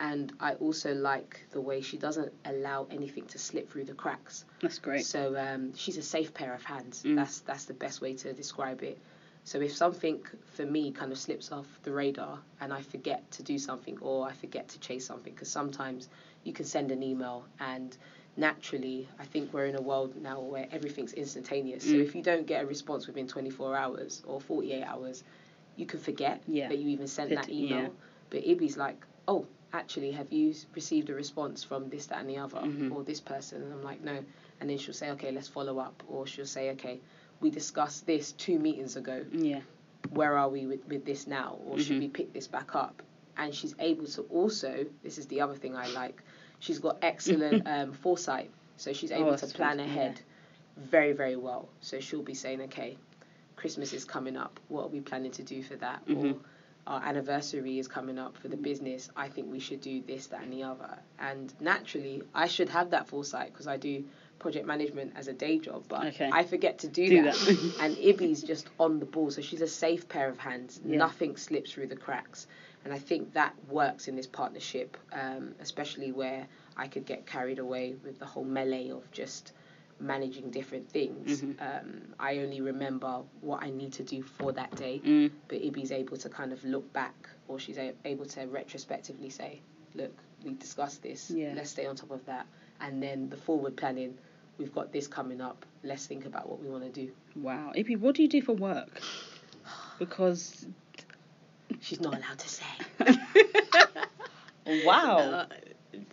And I also like the way she doesn't allow anything to slip through the cracks. That's great. So um, she's a safe pair of hands. Mm. That's that's the best way to describe it. So if something for me kind of slips off the radar and I forget to do something or I forget to chase something, because sometimes you can send an email and naturally I think we're in a world now where everything's instantaneous. So Mm. if you don't get a response within 24 hours or 48 hours, you can forget Yeah. that you even sent It- that email. yeah. But Ibby's like, oh, actually, have you received a response from this, that, and the other, Mhm. or this person? And I'm like, no. And then she'll say, okay, let's follow up. Or she'll say, okay, we discussed this two meetings ago. Yeah. Where are we with, with this now? Or should Mhm. we pick this back up? And she's able to also, this is the other thing I like, she's got excellent um, foresight. So she's Oh, able to plan ahead very, very well. So she'll be saying, okay, Christmas is coming up. What are we planning to do for that? Or Mhm. Our anniversary is coming up for the business. I think we should do this, that, and the other. And naturally, I should have that foresight because I do project management as a day job, but Okay. I forget to do, Do that. that. and Ibby's just on the ball, so she's a safe pair of hands. Yeah. Nothing slips through the cracks. And I think that works in this partnership, um, especially where I could get carried away with the whole melee of just managing different things. Mhm. Um, I only remember what I need to do for that day Mm. but Ibby's able to kind of look back or she's a- able to retrospectively say, look, we discussed this, Yeah. let's stay on top of that. And then the forward planning, we've got this coming up, let's think about what we want to do. Wow. Ibby, what do you do for work? Because She's not allowed to say. wow. Uh,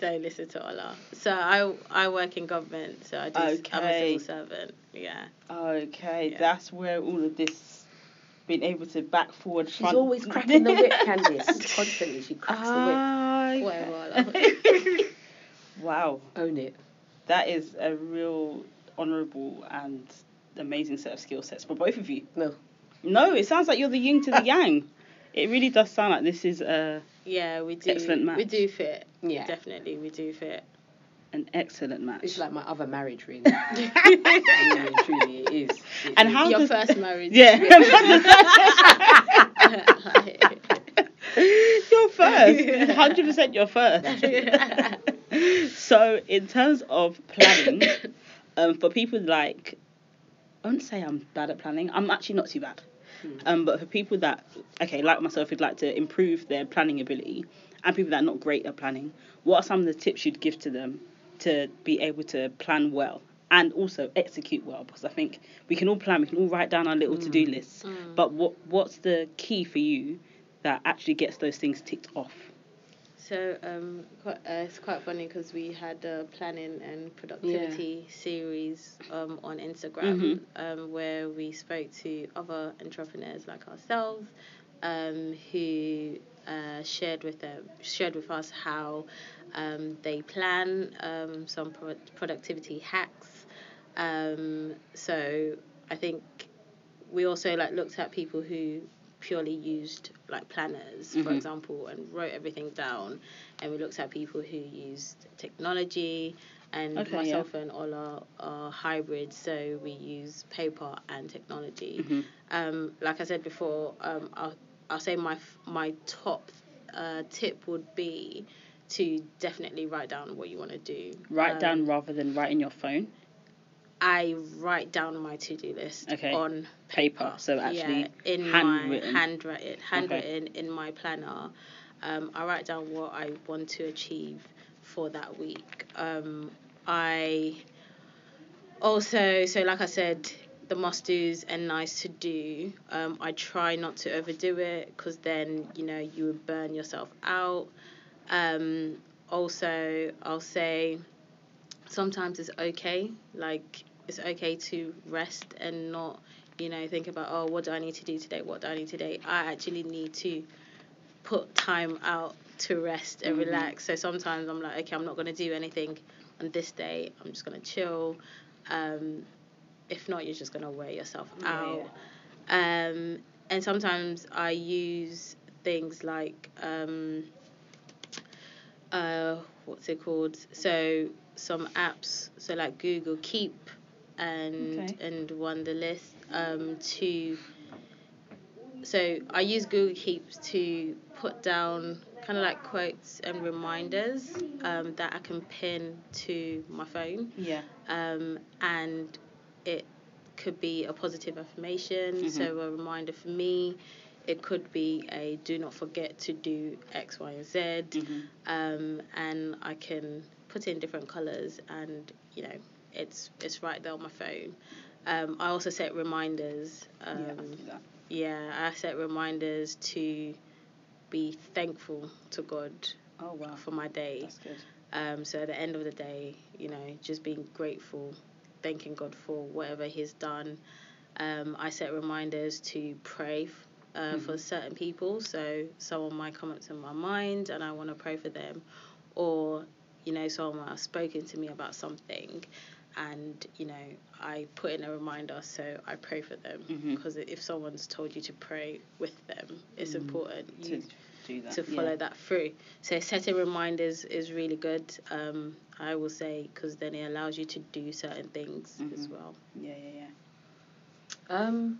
don't listen to Ola. So I I work in government, so I do. I'm a civil servant. Yeah. Okay, Yeah. that's where all of this being able to back forward. She's front. always cracking the whip, Candice. Constantly, she cracks the whip. Okay. wow, Own it. that is a real honourable and amazing set of skill sets for both of you. No. No, it sounds like you're the yin to the yang. It really does sound like this is a Yeah, we do. Excellent match. We do fit. Yeah. Definitely, we do fit. An excellent match. It's like my other marriage, really. really, truly, it is. It And is. how Your does- first marriage. Yeah. you're first. Hundred percent, you're first. so, in terms of planning, um, for people like, I wouldn't say I'm bad at planning. I'm actually not too bad. Hmm. Um, but for people that, okay, like myself, who'd like to improve their planning ability, and people that are not great at planning, what are some of the tips you'd give to them to be able to plan well and also execute well? Because I think we can all plan, we can all write down our little hmm. to-do lists, hmm. but what what's the key for you that actually gets those things ticked off? So um, quite, uh, it's quite funny because we had a planning and productivity series um, on Instagram um, where we spoke to other entrepreneurs like ourselves um, who uh, shared with them shared with us how um, they plan um, some pro- productivity hacks. Um, so I think we also like looked at people who purely used like planners, for example, and wrote everything down. And we looked at people who used technology, and Okay, myself and Ola are hybrids, so we use paper and technology. Um, like I said before, um, I'll, I'll say my my top uh, tip would be to definitely write down what you want to do. Write Um, down rather than write in your phone, I write down my to do list Okay. on paper. So actually, yeah, in handwritten. my handwritten handwritten in my planner. Um, I write down what I want to achieve for that week. Um, I also so like I said, the must dos and nice to do. Um, I try not to overdo it because then you know you would burn yourself out. Um, also, I'll say sometimes it's okay. Like it's okay to rest and not, you know, think about oh, what do I need to do today? What do I need today? I actually need to put time out to rest and relax. So sometimes I'm like, okay, I'm not gonna do anything on this day. I'm just gonna chill. Um, if not, you're just gonna wear yourself out. Um, and sometimes I use things like um, uh, what's it called? So some apps, so like Google Keep and Okay. and list. um, to. So I use Google Keep to put down kind of like quotes and reminders um, that I can pin to my phone yeah, um, and it could be a positive affirmation. So a reminder for me, it could be a do not forget to do X, Y, and Z, um, and I can put in different colors, and you know it's it's right there on my phone. Um, I also set reminders. Um, yeah, I that. yeah, I set reminders to be thankful to God Oh wow, for my day. that's good. Um, so at the end of the day, you know, just being grateful, thanking God for whatever He's done. Um, I set reminders to pray uh, for certain people. So someone might come up to my mind and I want to pray for them, or you know, someone has spoken to me about something, and you know, I put in a reminder so I pray for them because if someone's told you to pray with them, it's important To you do that. to yeah. follow that through. So setting reminders is really good. Um, I will say because then it allows you to do certain things as Mhm. well. Yeah, yeah, yeah. Um,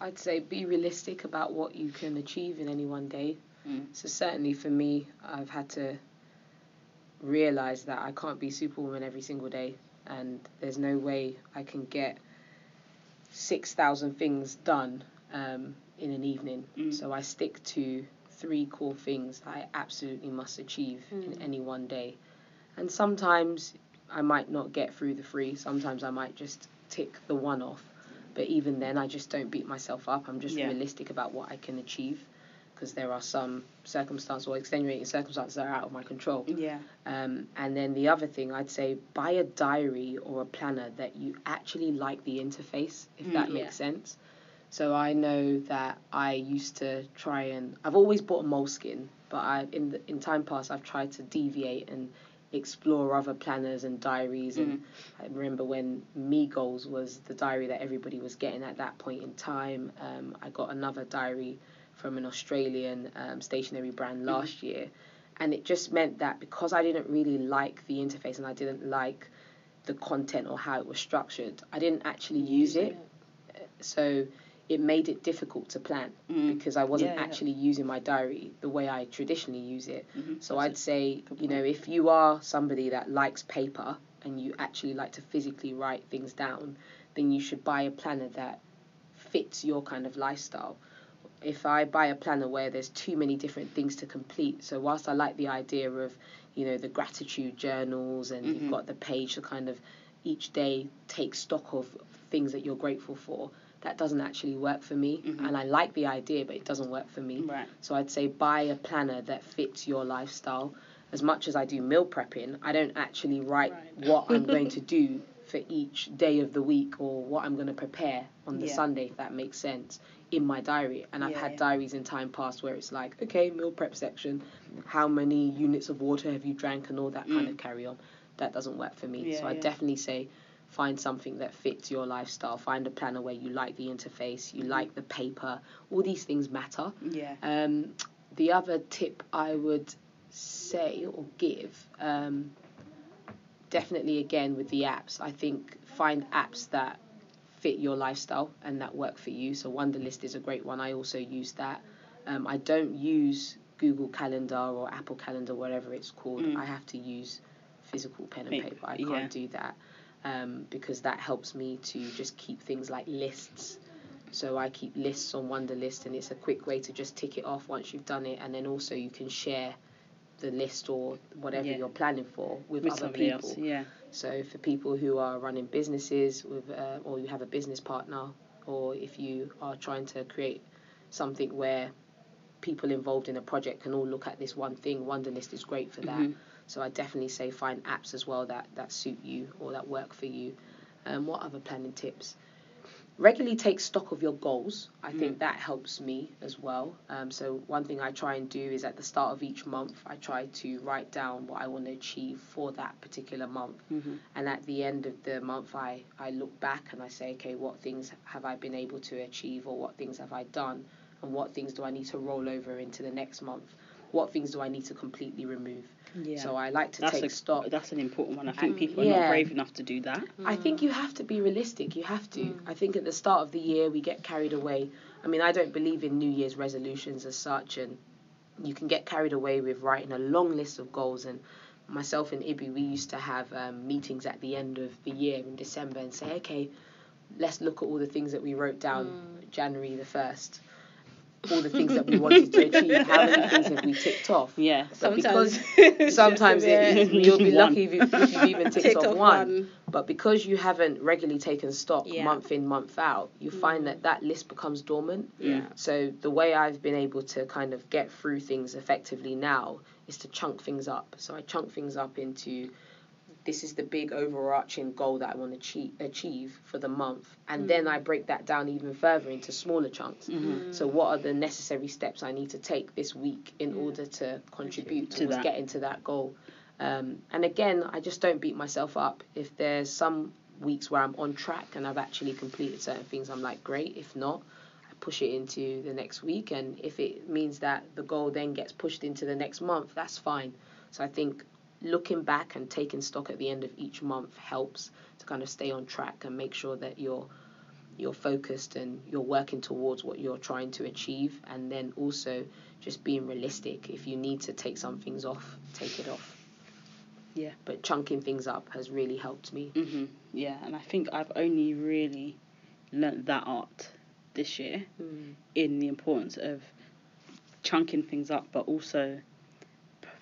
I'd say be realistic about what you can achieve in any one day. Mm. So certainly for me, I've had to realize that I can't be Superwoman every single day, and there's no way I can get six thousand things done um, in an evening. Mm. So I stick to three core things I absolutely must achieve in any one day, and sometimes I might not get through the three. Sometimes I might just tick the one off. But even then, I just don't beat myself up. I'm just Yeah. realistic about what I can achieve because there are some circumstances or extenuating circumstances that are out of my control. Yeah. Um, and then the other thing, I'd say buy a diary or a planner that you actually like the interface, if that Mm, makes sense. So I know that I used to try and I've always bought a Moleskine, but I in the, in time past I've tried to deviate and explore other planners and diaries and I remember when MiGoals was the diary that everybody was getting at that point in time. Um, I got another diary from an Australian um, stationery brand last year, and it just meant that because I didn't really like the interface and I didn't like the content or how it was structured, I didn't actually use it. So it made it difficult to plan Mm. because I wasn't Yeah, yeah. actually using my diary the way I traditionally use it. Mhm. So That's I'd say, you know, if you are somebody that likes paper and you actually like to physically write things down, then you should buy a planner that fits your kind of lifestyle. If I buy a planner where there's too many different things to complete, so whilst I like the idea of, you know, the gratitude journals and Mhm. you've got the page to kind of each day take stock of things that you're grateful for, that doesn't actually work for me. Mhm. And I like the idea, but it doesn't work for me. Right. So I'd say buy a planner that fits your lifestyle. As much as I do meal prepping, I don't actually write Right. what I'm going to do for each day of the week or what I'm going to prepare on the Yeah. Sunday, if that makes sense, in my diary. And I've Yeah, had yeah. diaries in time past where it's like, okay, meal prep section, how many units of water have you drank and all that kind Mm. of carry on. That doesn't work for me. Yeah, so I definitely say find something that fits your lifestyle. Find a planner where you like the interface, you like the paper. All these things matter. Yeah. Um, the other tip I would say or give, um, definitely again with the apps, I think find apps that fit your lifestyle and that work for you. So Wunderlist is a great one. I also use that. Um, I don't use Google Calendar or Apple Calendar, whatever it's called. Mm. I have to use physical pen and Paper. I can't do that um, because that helps me to just keep things like lists. So I keep lists on Wunderlist, and it's a quick way to just tick it off once you've done it, and then also you can share the list or whatever Yeah. you're planning for with, With other people. else. Yeah. So for people who are running businesses with, uh, or you have a business partner, or if you are trying to create something where people involved in a project can all look at this one thing, Wunderlist is great for that. Mhm. So I definitely say find apps as well that that suit you or that work for you. Um, what other planning tips? Regularly take stock of your goals. I think that helps me as well. Um, so one thing I try and do is at the start of each month, I try to write down what I want to achieve for that particular month. Mhm. And at the end of the month, I, I look back and I say, okay, what things have I been able to achieve or what things have I done? And what things do I need to roll over into the next month? What things do I need to completely remove? Yeah. So I like to that's take a, stock. That's an important one. I think And- people are yeah. not brave enough to do that. I think you have to be realistic. You have to. Mm. I think at the start of the year we get carried away. I mean, I don't believe in New Year's resolutions as such, and you can get carried away with writing a long list of goals. And myself and Ibby, we used to have um, meetings at the end of the year in December and say, okay, let's look at all the things that we wrote down Mm. January the first. All the things that we wanted to achieve. How many things have we ticked off? Yeah. But Sometimes, because sometimes it, Just a bit- you'll be One. lucky if, you, if you've even ticked, ticked off, off one. one. But because you haven't regularly taken stock Yeah. month in, month out, you find Mm. that that list becomes dormant. Yeah. So the way I've been able to kind of get through things effectively now is to chunk things up. So I chunk things up into this is the big overarching goal that I want to achieve, achieve for the month, and then I break that down even further into smaller chunks. Mhm. So what are the necessary steps I need to take this week in order to contribute To towards that. getting to that goal? Um, and again, I just don't beat myself up. If there's some weeks where I'm on track and I've actually completed certain things, I'm like, great. If not, I push it into the next week. And if it means that the goal then gets pushed into the next month, that's fine. So I think looking back and taking stock at the end of each month helps to kind of stay on track and make sure that you're you're focused and you're working towards what you're trying to achieve. And then also just being realistic. If you need to take some things off take it off. Yeah. but chunking things up has really helped me. Mhm. Yeah, and I think I've only really learnt that art this year in the importance of chunking things up, but also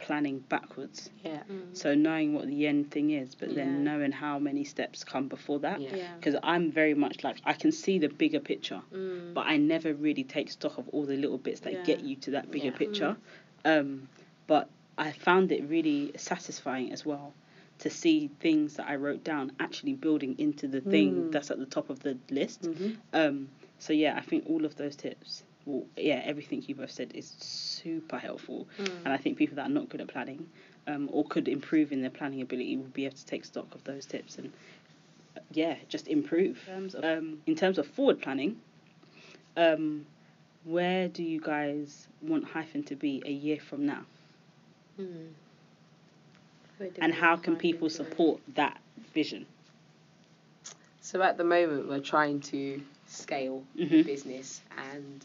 planning backwards. yeah Mm. So knowing what the end thing is, but Yeah. then knowing how many steps come before that. yeah Yeah. Because I'm very much like I can see the bigger picture, Mm. but I never really take stock of all the little bits that Yeah. get you to that bigger Yeah. picture. Um, but I found it really satisfying as well to see things that I wrote down actually building into the thing Mm. that's at the top of the list. Mhm. Um, so yeah, I think all of those tips, well, yeah, everything you both said is super helpful, Mm. and I think people that are not good at planning, um, or could improve in their planning ability, will be able to take stock of those tips and uh, yeah, just improve. In terms of, um, in terms of forward planning, um, where do you guys want Hyphen to be a year from now? Hmm. Where do And how can people to be? support that vision? So at the moment, we're trying to scale the Mhm. business, and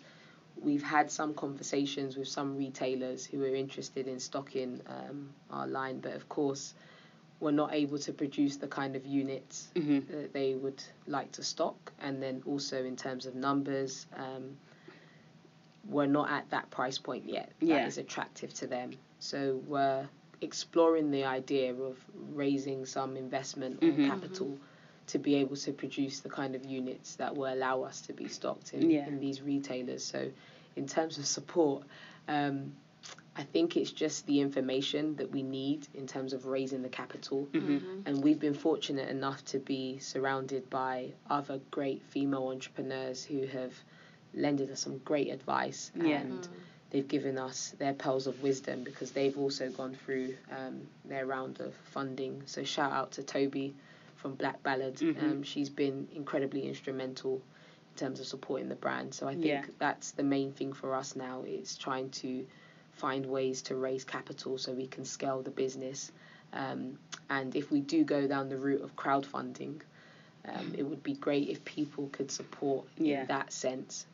we've had some conversations with some retailers who are interested in stocking um, our line, but of course, we're not able to produce the kind of units hmm that they would like to stock, and then also in terms of numbers. Um, we're not at that price point yet that is Yeah. attractive to them. So we're exploring the idea of raising some investment or Mhm. capital to be able to produce the kind of units that will allow us to be stocked in, Yeah. in these retailers. So in terms of support, um, I think it's just the information that we need in terms of raising the capital. Mhm. And we've been fortunate enough to be surrounded by other great female entrepreneurs who have lended us some great advice Yeah. and they've given us their pearls of wisdom because they've also gone through um, their round of funding. So shout out to Toby from Black Ballad. Mhm. Um, she's been incredibly instrumental in terms of supporting the brand. So I think Yeah. that's the main thing for us now is trying to find ways to raise capital so we can scale the business. Um, and if we do go down the route of crowdfunding, um, it would be great if people could support Yeah. in that sense.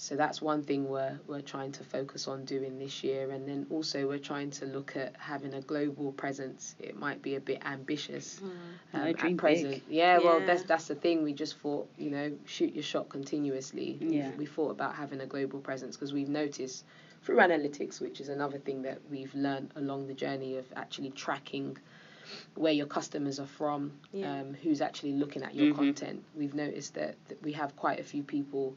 So that's one thing we're we're trying to focus on doing this year, and then also we're trying to look at having a global presence. It might be a bit ambitious No, um, dream at present. big. Yeah, well, that's that's the thing. We just thought, you know, shoot your shot continuously. Yeah. We thought about having a global presence because we've noticed through analytics, which is another thing that we've learned along the journey of actually tracking where your customers are from, Yeah. um, who's actually looking at your Mhm. content. We've noticed that, that we have quite a few people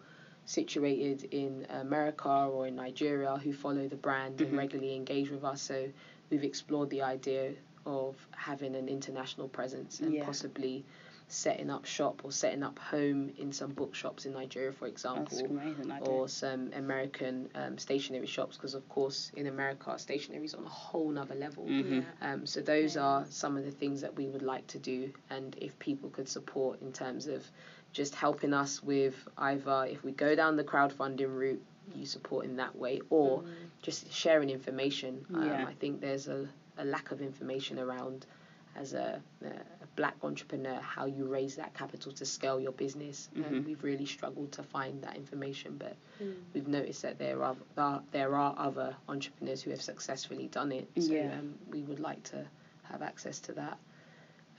situated in America or in Nigeria who follow the brand Mhm. and regularly engage with us. So we've explored the idea of having an international presence and Yeah. possibly setting up shop or setting up home in some bookshops in Nigeria, for example, or some American um, stationery shops, because of course in America stationery is on a whole nother level. Mhm. Yeah. Um, so those Yeah. are some of the things that we would like to do, and if people could support in terms of just helping us with either if we go down the crowdfunding route, you support in that way, or just sharing information. Um, Yeah. I think there's a, a lack of information around as a, a black entrepreneur how you raise that capital to scale your business. Mhm. And we've really struggled to find that information, but Mm. we've noticed that there are, are there are other entrepreneurs who have successfully done it. So Yeah. um, we would like to have access to that.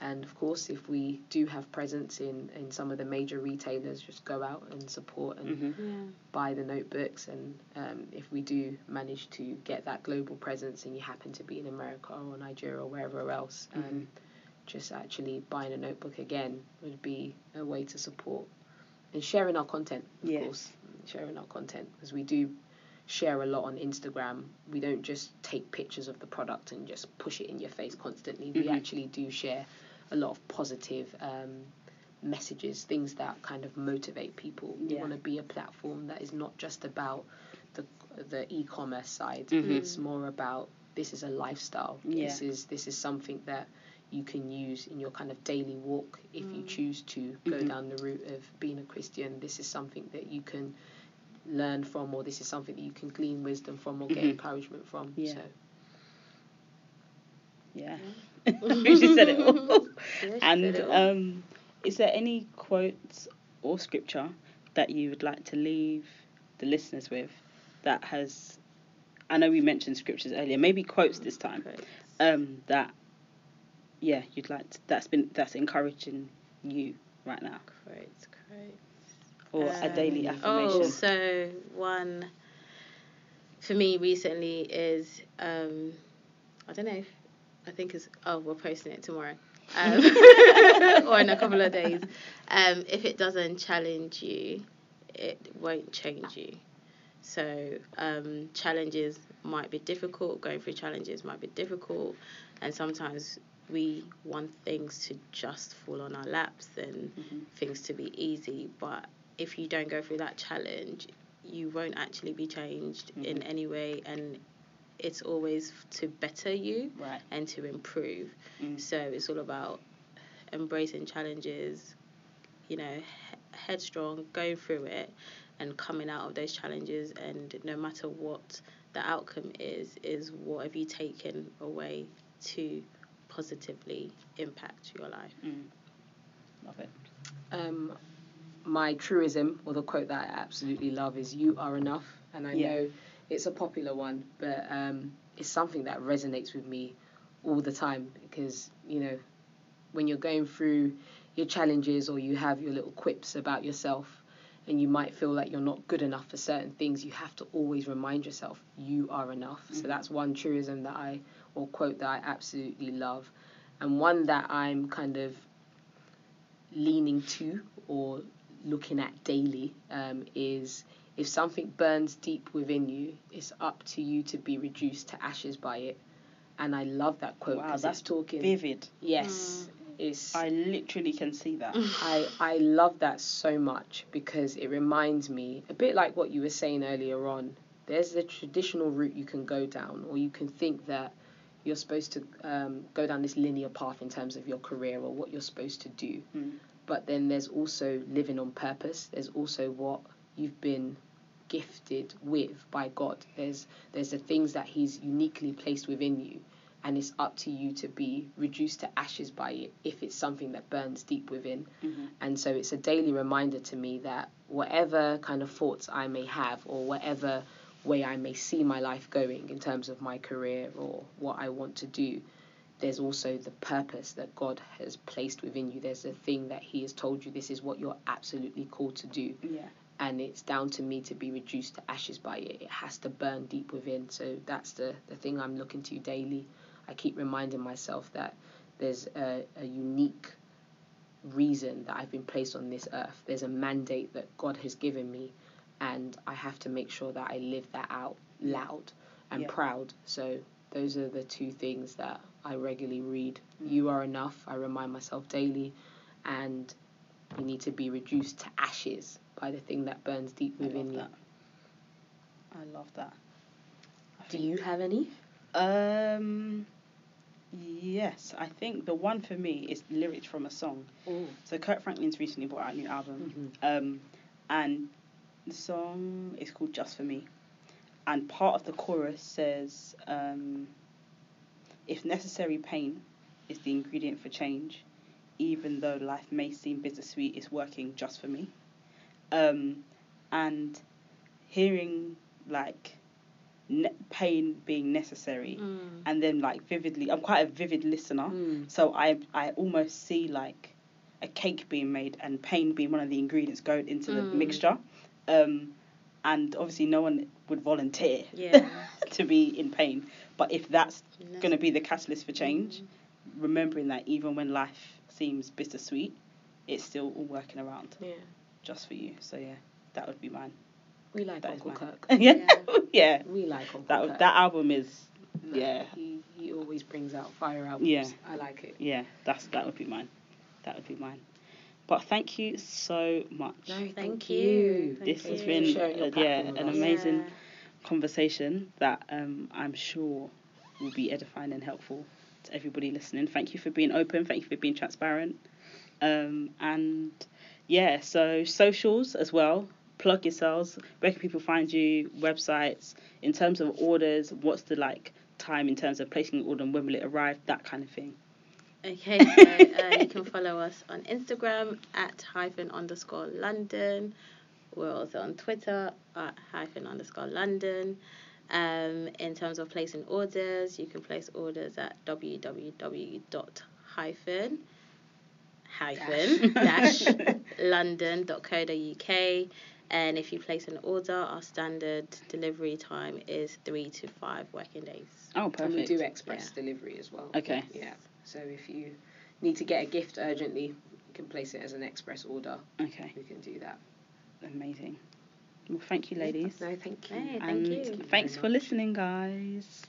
And of course, if we do have presence in, in some of the major retailers, just go out and support and Mhm. Yeah. buy the notebooks. And um, if we do manage to get that global presence and you happen to be in America or Nigeria or wherever else, um, just actually buying a notebook again would be a way to support and sharing our content, of Yes. course. Sharing our content because we do share a lot on Instagram. We don't just take pictures of the product and just push it in your face constantly. We Mhm. actually do share a lot of positive um, messages, things that kind of motivate people. We Yeah. want to be a platform that is not just about the the e-commerce side. Mhm. It's more about this is a lifestyle. Yeah. This is this is something that you can use in your kind of daily walk if you Mm. choose to go Mhm. down the route of being a Christian. This is something that you can learn from, or this is something that you can glean wisdom from, or get Mhm. encouragement from. Yeah. So Yeah. she said it. Yeah, she and said it all. um, is there any quotes or scripture that you would like to leave the listeners with that has? I know we mentioned scriptures earlier. Maybe quotes this time. Great. Um, that yeah, you'd like to, that's been that's encouraging you right now, Great, great. or a daily Um, affirmation. Oh, so one for me recently is um, I don't know. If, I think it's oh we're posting it tomorrow, um, or in a couple of days. Um, if it doesn't challenge you, it won't change you. So um, challenges might be difficult. Going through challenges might be difficult, and sometimes we want things to just fall on our laps and Mhm. things to be easy. But if you don't go through that challenge, you won't actually be changed in Mhm. any way, and it's always to better you Right. and to improve. Mm. So it's all about embracing challenges, you know, he- headstrong, going through it, and coming out of those challenges and no matter what the outcome is is what have you taken away to positively impact your life Mm. Love it. Um, my truism, or the quote that I absolutely love, is "You are enough," and I Yeah. know it's a popular one, but um, it's something that resonates with me all the time because you know when you're going through your challenges or you have your little quips about yourself and you might feel like you're not good enough for certain things you have to always remind yourself you are enough so Mhm. that's one truism that i or quote that i absolutely love and one that i'm kind of leaning to or looking at daily um, is if something burns deep within you, it's up to you to be reduced to ashes by it. And I love that quote Wow, because that's it's talking. Vivid. Yes, it's. I literally can see that. I, I love that so much because it reminds me a bit like what you were saying earlier on. There's the traditional route you can go down, or you can think that you're supposed to um, go down this linear path in terms of your career or what you're supposed to do. Mm. But then there's also living on purpose. There's also what you've been gifted with by God. There's there's the things that He's uniquely placed within you, and it's up to you to be reduced to ashes by it if it's something that burns deep within. Mhm. And so it's a daily reminder to me that whatever kind of thoughts I may have, or whatever way I may see my life going in terms of my career or what I want to do, there's also the purpose that God has placed within you. There's a thing that He has told you this is what you're absolutely called to do. Yeah. And it's down to me to be reduced to ashes by it. It has to burn deep within. So that's the, the thing I'm looking to daily. I keep reminding myself that there's a, a unique reason that I've been placed on this earth. There's a mandate that God has given me, and I have to make sure that I live that out loud and Yeah. proud. So those are the two things that I regularly read. Mm. You are enough. I remind myself daily, and you need to be reduced to ashes by the thing that burns deep within you. that. I love that. I Do you have any? Um. Yes, I think the one for me is lyrics from a song. Oh. So Kirk Franklin's recently brought out a new album, Mhm. um, and the song is called Just for Me, and part of the chorus says, um, "If necessary, pain is the ingredient for change, even though life may seem bittersweet, it's working just for me." Um, and hearing like ne- pain being necessary, Mm. and then like vividly, I'm quite a vivid listener. Mm. So I I almost see like a cake being made and pain being one of the ingredients going into the Mm. mixture. Um, and obviously no one would volunteer Yeah. to be in pain. But if that's going to be the catalyst for change, Mm. remembering that even when life seems bittersweet, it's still all working around Yeah. Just for you. So yeah, that would be mine. We like That is Uncle mine. Kirk. yeah, yeah. We like Uncle That Kirk. that album is No, yeah. He, he always brings out fire albums. Yeah. I like it. yeah. That's that would be mine. That would be mine. But thank you so much. No, Thank, thank you. you. Thank this you. has been uh, yeah an amazing Yeah. conversation that um, I'm sure will be edifying and helpful to everybody listening. Thank you for being open. Thank you for being transparent. Um, and yeah, so socials as well. Plug yourselves. Where can people find you? Websites. In terms of orders, what's the like time in terms of placing an order and when will it arrive? That kind of thing. Okay, so uh, you can follow us on Instagram at hyphen underscore London. We're also on Twitter at hyphen underscore London. Um, in terms of placing orders, you can place orders at www.hyphen hyphen dash london.co.uk. And if you place an order, our standard delivery time is three to five working days. Oh, And perfect. we do express delivery as well. Okay. Yeah. So if you need to get a gift urgently, you can place it as an express order. Okay, We can do that. amazing. Well, thank you, ladies. No, thank you. Hey, thank and you. thanks very for much. listening, guys.